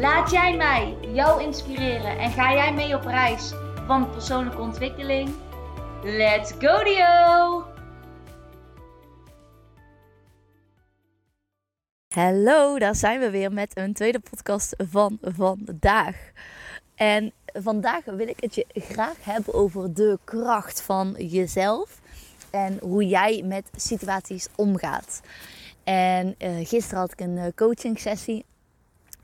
Laat jij mij jou inspireren en ga jij mee op reis van persoonlijke ontwikkeling? Let's go Dio! Hallo, daar zijn we weer met een tweede podcast van vandaag. En vandaag wil ik het je graag hebben over de kracht van jezelf en hoe jij met situaties omgaat. En uh, gisteren had ik een uh, coaching sessie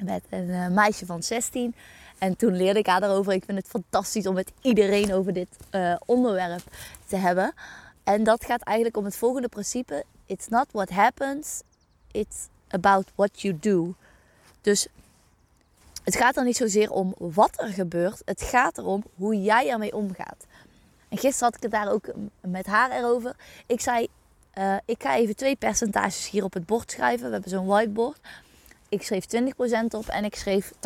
met een uh, meisje van 16. En toen leerde ik haar daarover. Ik vind het fantastisch om met iedereen over dit onderwerp te hebben. En dat gaat eigenlijk om het volgende principe: It's not what happens, it's about what you do. Dus het gaat er niet zozeer om wat er gebeurt. Het gaat erom hoe jij ermee omgaat. En gisteren had ik het daar ook met haar erover. Ik zei, uh, ik ga even twee percentages hier op het bord schrijven. We hebben zo'n whiteboard. Ik schreef 20% op en ik schreef 80%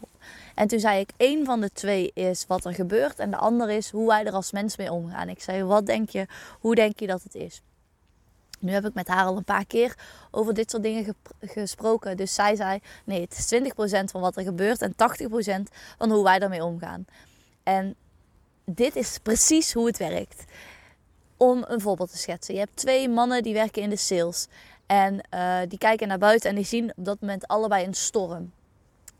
op. En toen zei ik, één van de twee is wat er gebeurt. En de ander is hoe wij er als mens mee omgaan. Ik zei, wat denk je, hoe denk je dat het is? Nu heb ik met haar al een paar keer over dit soort dingen gesproken. Dus zij zei: nee, het is 20% van wat er gebeurt en 80% van hoe wij daarmee omgaan. En dit is precies hoe het werkt. Om een voorbeeld te schetsen. Je hebt twee mannen die werken in de sales. En uh, die kijken naar buiten en die zien op dat moment allebei een storm.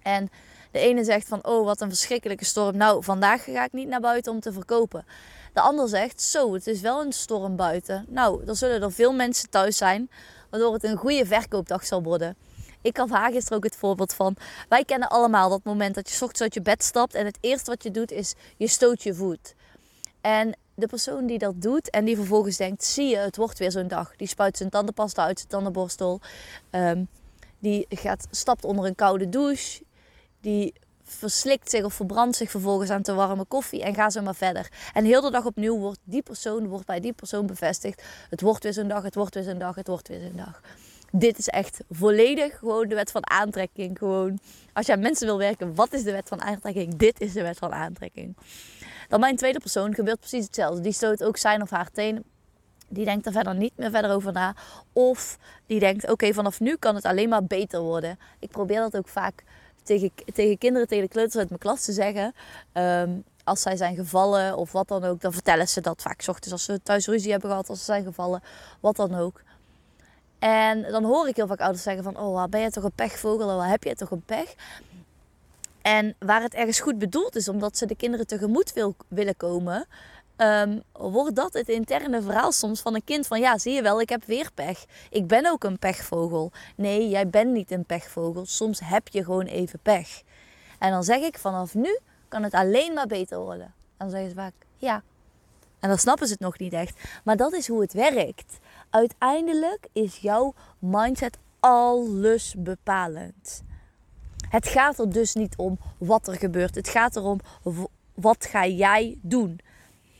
En de ene zegt van, oh wat een verschrikkelijke storm. Nou, vandaag ga ik niet naar buiten om te verkopen. De ander zegt, zo, het is wel een storm buiten. Nou, er zullen er veel mensen thuis zijn, waardoor het een goede verkoopdag zal worden. Ik had haar gisteren ook het voorbeeld van. Wij kennen allemaal dat moment dat je ochtends uit je bed stapt en het eerste wat je doet is je stoot je voet. En de persoon die dat doet en die vervolgens denkt: zie je, het wordt weer zo'n dag. Die spuit zijn tandenpasta uit zijn tandenborstel. Um, die gaat, stapt onder een koude douche. Die verslikt zich of verbrandt zich vervolgens aan te warme koffie en gaat zo maar verder. En heel de dag opnieuw wordt die persoon, wordt bij die persoon bevestigd. Het wordt weer zo'n dag, het wordt weer zo'n dag, het wordt weer zo'n dag. Dit is echt volledig gewoon de wet van aantrekking. Gewoon, als je aan mensen wil werken, wat is de wet van aantrekking? Dit is de wet van aantrekking. Dan mijn tweede persoon gebeurt precies hetzelfde. Die stoot ook zijn of haar teen. Die denkt er verder niet meer verder over na. Of die denkt, oké, vanaf nu kan het alleen maar beter worden. Ik probeer dat ook vaak tegen, tegen kinderen, tegen de kleuters uit mijn klas te zeggen. Ehm, als zij zijn gevallen of wat dan ook, dan vertellen ze dat vaak. S ochtends als ze thuis ruzie hebben gehad, als ze zijn gevallen, wat dan ook. En dan hoor ik heel vaak ouders zeggen van, oh, ben je toch een pechvogel? Wat heb je toch een pech? En waar het ergens goed bedoeld is, omdat ze de kinderen tegemoet wil, willen komen, um, wordt dat het interne verhaal soms van een kind van ja, zie je wel, ik heb weer pech. Ik ben ook een pechvogel. Nee, jij bent niet een pechvogel. Soms heb je gewoon even pech. En dan zeg ik vanaf nu kan het alleen maar beter worden. Dan zeggen ze vaak ja. En dan snappen ze het nog niet echt. Maar dat is hoe het werkt. Uiteindelijk is jouw mindset alles bepalend. Het gaat er dus niet om wat er gebeurt. Het gaat erom wat ga jij doen.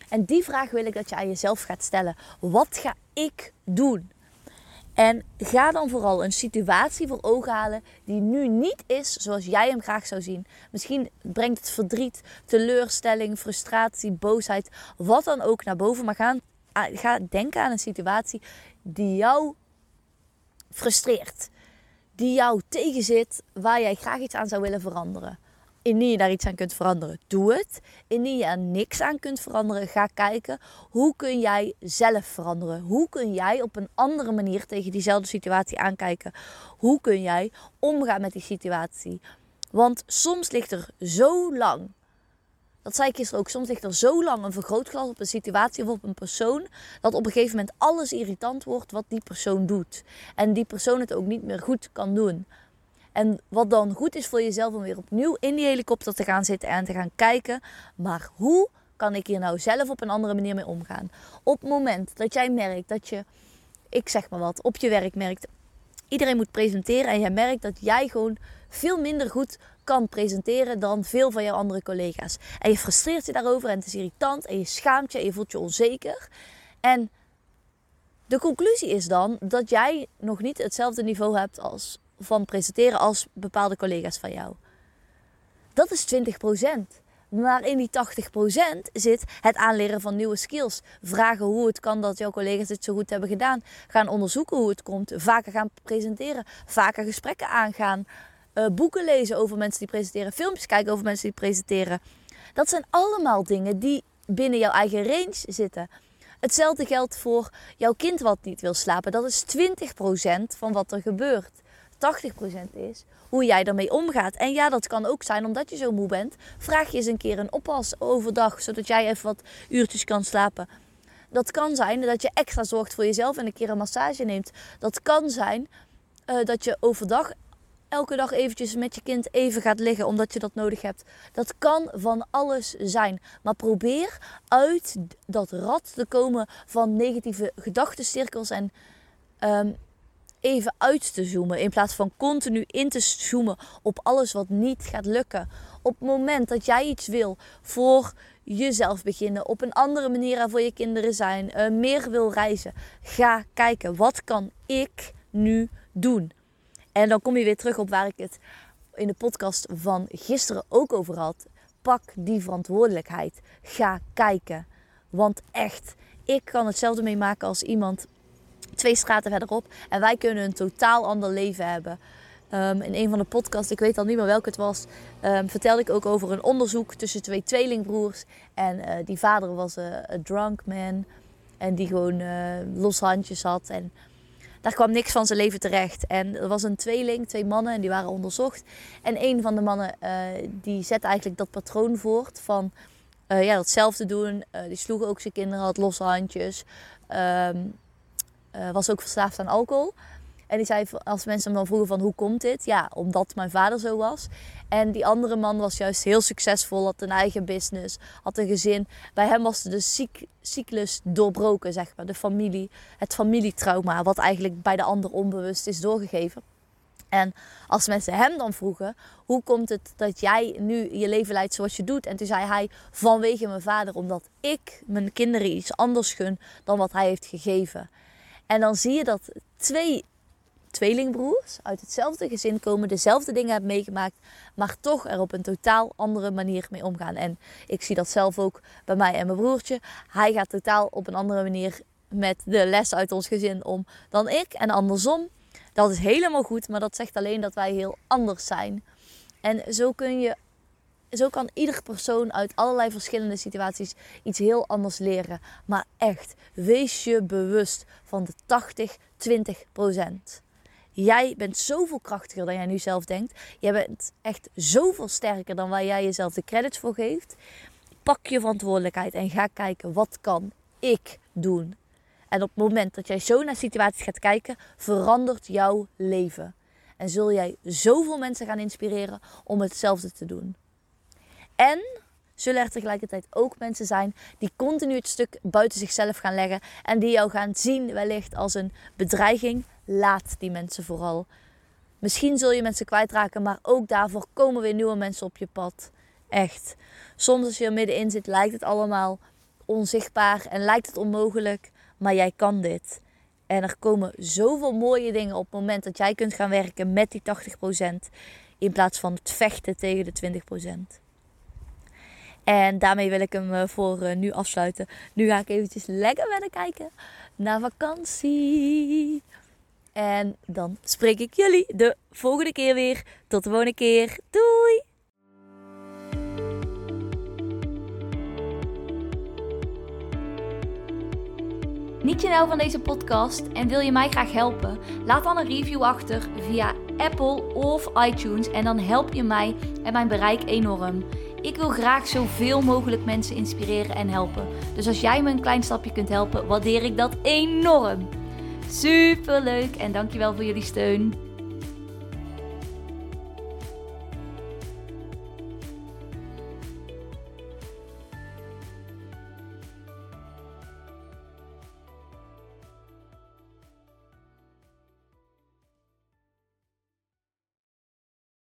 En die vraag wil ik dat je aan jezelf gaat stellen. Wat ga ik doen? En ga dan vooral een situatie voor ogen halen die nu niet is zoals jij hem graag zou zien. Misschien brengt het verdriet, teleurstelling, frustratie, boosheid, wat dan ook naar boven. Maar ga, ga denken aan een situatie die jou frustreert. Die jou tegenzit, waar jij graag iets aan zou willen veranderen. Indien je daar iets aan kunt veranderen, doe het. Indien je er niks aan kunt veranderen, ga kijken hoe kun jij zelf veranderen. Hoe kun jij op een andere manier tegen diezelfde situatie aankijken? Hoe kun jij omgaan met die situatie? Want soms ligt er zo lang, dat zei ik gisteren ook, soms ligt er zo lang een vergrootglas op een situatie of op een persoon, dat op een gegeven moment alles irritant wordt wat die persoon doet. En die persoon het ook niet meer goed kan doen. En wat dan goed is voor jezelf om weer opnieuw in die helikopter te gaan zitten en te gaan kijken. Maar hoe kan ik hier nou zelf op een andere manier mee omgaan? Op het moment dat jij merkt dat je, ik zeg maar wat, op je werk merkt. Iedereen moet presenteren en jij merkt dat jij gewoon veel minder goed kan presenteren dan veel van jouw andere collega's. En je frustreert je daarover en het is irritant en je schaamt je en je voelt je onzeker. En de conclusie is dan dat jij nog niet hetzelfde niveau hebt als van presenteren als bepaalde collega's van jou. Dat is 20%. Maar in die 80% zit het aanleren van nieuwe skills. Vragen hoe het kan dat jouw collega's dit zo goed hebben gedaan. Gaan onderzoeken hoe het komt. Vaker gaan presenteren. Vaker gesprekken aangaan. Uh, boeken lezen over mensen die presenteren. Filmpjes kijken over mensen die presenteren. Dat zijn allemaal dingen die binnen jouw eigen range zitten. Hetzelfde geldt voor jouw kind wat niet wil slapen. Dat is 20% van wat er gebeurt. 80% is hoe jij ermee omgaat. En ja, dat kan ook zijn omdat je zo moe bent. Vraag je eens een keer een oppas overdag, zodat jij even wat uurtjes kan slapen. Dat kan zijn dat je extra zorgt voor jezelf en een keer een massage neemt. Dat kan zijn uh, dat je overdag elke dag eventjes met je kind even gaat liggen omdat je dat nodig hebt. Dat kan van alles zijn. Maar probeer uit dat rad te komen van negatieve gedachtencirkels en um, even uit te zoomen. In plaats van continu in te zoomen op alles wat niet gaat lukken. Op het moment dat jij iets wil voor jezelf beginnen, op een andere manier voor je kinderen zijn, uh, meer wil reizen, ga kijken wat kan ik nu doen. En dan kom je weer terug op waar ik het in de podcast van gisteren ook over had. Pak die verantwoordelijkheid. Ga kijken. Want echt, ik kan hetzelfde meemaken als iemand twee straten verderop. En wij kunnen een totaal ander leven hebben. Um, in een van de podcasts, ik weet al niet meer welke het was, um, vertelde ik ook over een onderzoek tussen twee tweelingbroers. En uh, die vader was uh, een drunk man. En die gewoon uh, los handjes had. En daar kwam niks van zijn leven terecht. En er was een tweeling, twee mannen, en die waren onderzocht. En een van de mannen, die zette eigenlijk dat patroon voort van ja, datzelfde doen. die sloeg ook zijn kinderen, had losse handjes. Uh, was ook verslaafd aan alcohol. En die zei, als mensen hem dan vroegen van hoe komt dit? Ja, omdat mijn vader zo was. En die andere man was juist heel succesvol, had een eigen business, had een gezin. Bij hem was de cyclus doorbroken, zeg maar. De familie, het familietrauma, wat eigenlijk bij de ander onbewust is doorgegeven. En als mensen hem dan vroegen, hoe komt het dat jij nu je leven leidt zoals je doet? En toen zei hij, vanwege mijn vader, omdat ik mijn kinderen iets anders gun dan wat hij heeft gegeven. En dan zie je dat twee tweelingbroers uit hetzelfde gezin komen, dezelfde dingen hebben meegemaakt, maar toch er op een totaal andere manier mee omgaan. En ik zie dat zelf ook bij mij en mijn broertje. Hij gaat totaal op een andere manier met de les uit ons gezin om dan ik en andersom. Dat is helemaal goed, maar dat zegt alleen dat wij heel anders zijn. En zo kun je zo kan ieder persoon uit allerlei verschillende situaties iets heel anders leren. Maar echt, wees je bewust van de 80-20%. Jij bent zoveel krachtiger dan jij nu zelf denkt. Jij bent echt zoveel sterker dan waar jij jezelf de credits voor geeft. Pak je verantwoordelijkheid en ga kijken wat kan ik doen. En op het moment dat jij zo naar situaties gaat kijken, verandert jouw leven. En zul jij zoveel mensen gaan inspireren om hetzelfde te doen. En zullen er tegelijkertijd ook mensen zijn die continu het stuk buiten zichzelf gaan leggen en die jou gaan zien wellicht als een bedreiging. Laat die mensen vooral. Misschien zul je mensen kwijtraken, maar ook daarvoor komen weer nieuwe mensen op je pad. Echt. Soms als je er middenin zit, lijkt het allemaal onzichtbaar en lijkt het onmogelijk, maar jij kan dit. En er komen zoveel mooie dingen op het moment dat jij kunt gaan werken met die 80% in plaats van het vechten tegen de 20%. En daarmee wil ik hem eh, voor eh, nu afsluiten. Nu ga ik eventjes lekker verder kijken naar vakantie. En dan spreek ik jullie de volgende keer weer. Tot de volgende keer. Doei! Niet je nou van deze podcast en wil je mij graag helpen? Laat dan een review achter via Apple of iTunes en dan help je mij en mijn bereik enorm. Ik wil graag zoveel mogelijk mensen inspireren en helpen. Dus als jij me een klein stapje kunt helpen, waardeer ik dat enorm. Super leuk en dankjewel voor jullie steun.